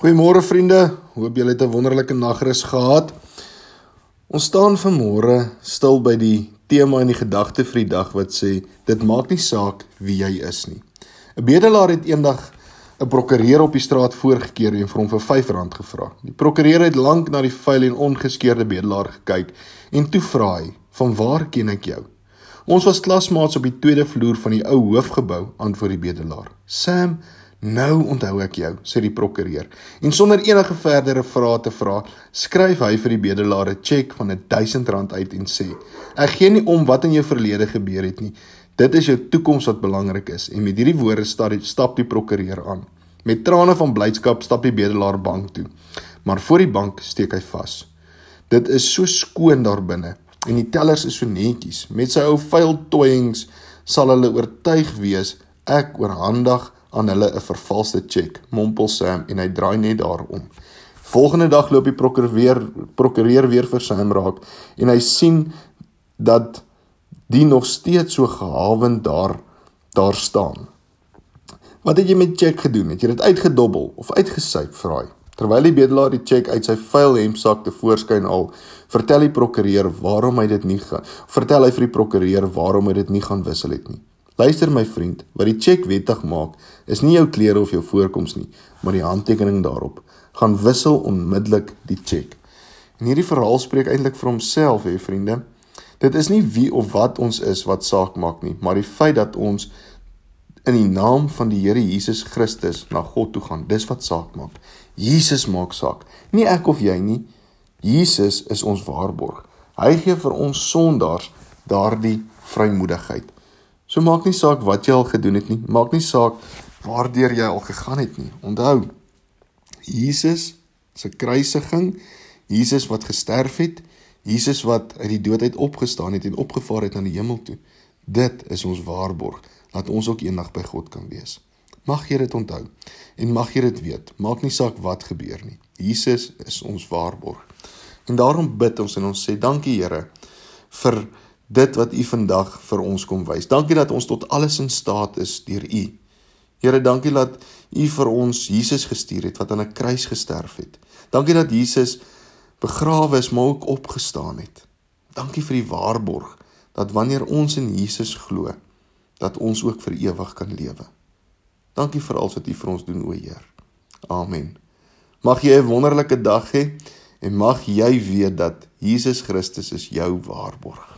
Goeiemôre vriende, hoop julle het 'n wonderlike nagrus gehad. Ons staan vanmôre stil by die tema in die gedagte vir die dag wat sê dit maak nie saak wie jy is nie. 'n Bedelaar het eendag 'n prokureur op die straat voorgekeer en vir hom vir R5 gevra. Die prokureur het lank na die vuil en ongeskeurde bedelaar gekyk en toe vra hy: "Van waar ken ek jou?" "Ons was klasmaats op die tweede vloer van die ou hoofgebou," antwoord die bedelaar. "Sam, Nou onthou ek jou, sê die prokureur. En sonder enige verdere vrae te vra, skryf hy vir die bedelaar 'n tjek van R1000 uit en sê: "Ek gee nie om wat in jou verlede gebeur het nie. Dit is jou toekoms wat belangrik is." En met hierdie woorde stap die prokureur aan. Met trane van blydskap stap die bedelaar bank toe. Maar voor die bank steek hy vas. Dit is so skoon daar binne en die tellers is so netjies. Met sy ou vuil toyings sal hulle oortuig wees ek oorhandig aan hulle 'n vervalste tjek, mompel Sam en hy draai net daarom. Volgende dag loop die prokureur prokureur weer vir Sam raak en hy sien dat die nog steeds so gehawend daar daar staan. Wat het jy met tjek gedoen? Het jy dit uitgedobbel of uitgesyp, vra hy. Terwyl die bedelaar die tjek uit sy vuil hemsak te voorskyn haal, vertel die prokureur waarom hy dit nie gaan. Vertel hy vir die prokureur waarom hy dit nie gaan wissel het nie. Luister my vriend, wat die cheque wettig maak, is nie jou klere of jou voorkoms nie, maar die handtekening daarop. Gaan wissel onmiddellik die cheque. En hierdie verhaal spreek eintlik vir homself, hè vriende. Dit is nie wie of wat ons is wat saak maak nie, maar die feit dat ons in die naam van die Here Jesus Christus na God toe gaan. Dis wat saak maak. Jesus maak saak. Nie ek of jy nie. Jesus is ons waarborg. Hy gee vir ons sondaars daardie vrymoedigheid. So maak nie saak wat jy al gedoen het nie, maak nie saak waardeur jy al gegaan het nie. Onthou, Jesus se kruisiging, Jesus wat gesterf het, Jesus wat uit die dood uit opgestaan het en opgevaar het na die hemel toe. Dit is ons waarborg dat ons ook eendag by God kan wees. Mag jy dit onthou en mag jy dit weet. Maak nie saak wat gebeur nie. Jesus is ons waarborg. En daarom bid ons en ons sê dankie Here vir dit wat u vandag vir ons kom wys. Dankie dat ons tot alles in staat is deur u. Here, dankie dat u vir ons Jesus gestuur het wat aan 'n kruis gesterf het. Dankie dat Jesus begrawe is maar ook opgestaan het. Dankie vir die waarborg dat wanneer ons in Jesus glo, dat ons ook vir ewig kan lewe. Dankie vir alles wat u vir ons doen, o Heer. Amen. Mag jy 'n wonderlike dag hê en mag jy weet dat Jesus Christus is jou waarborg.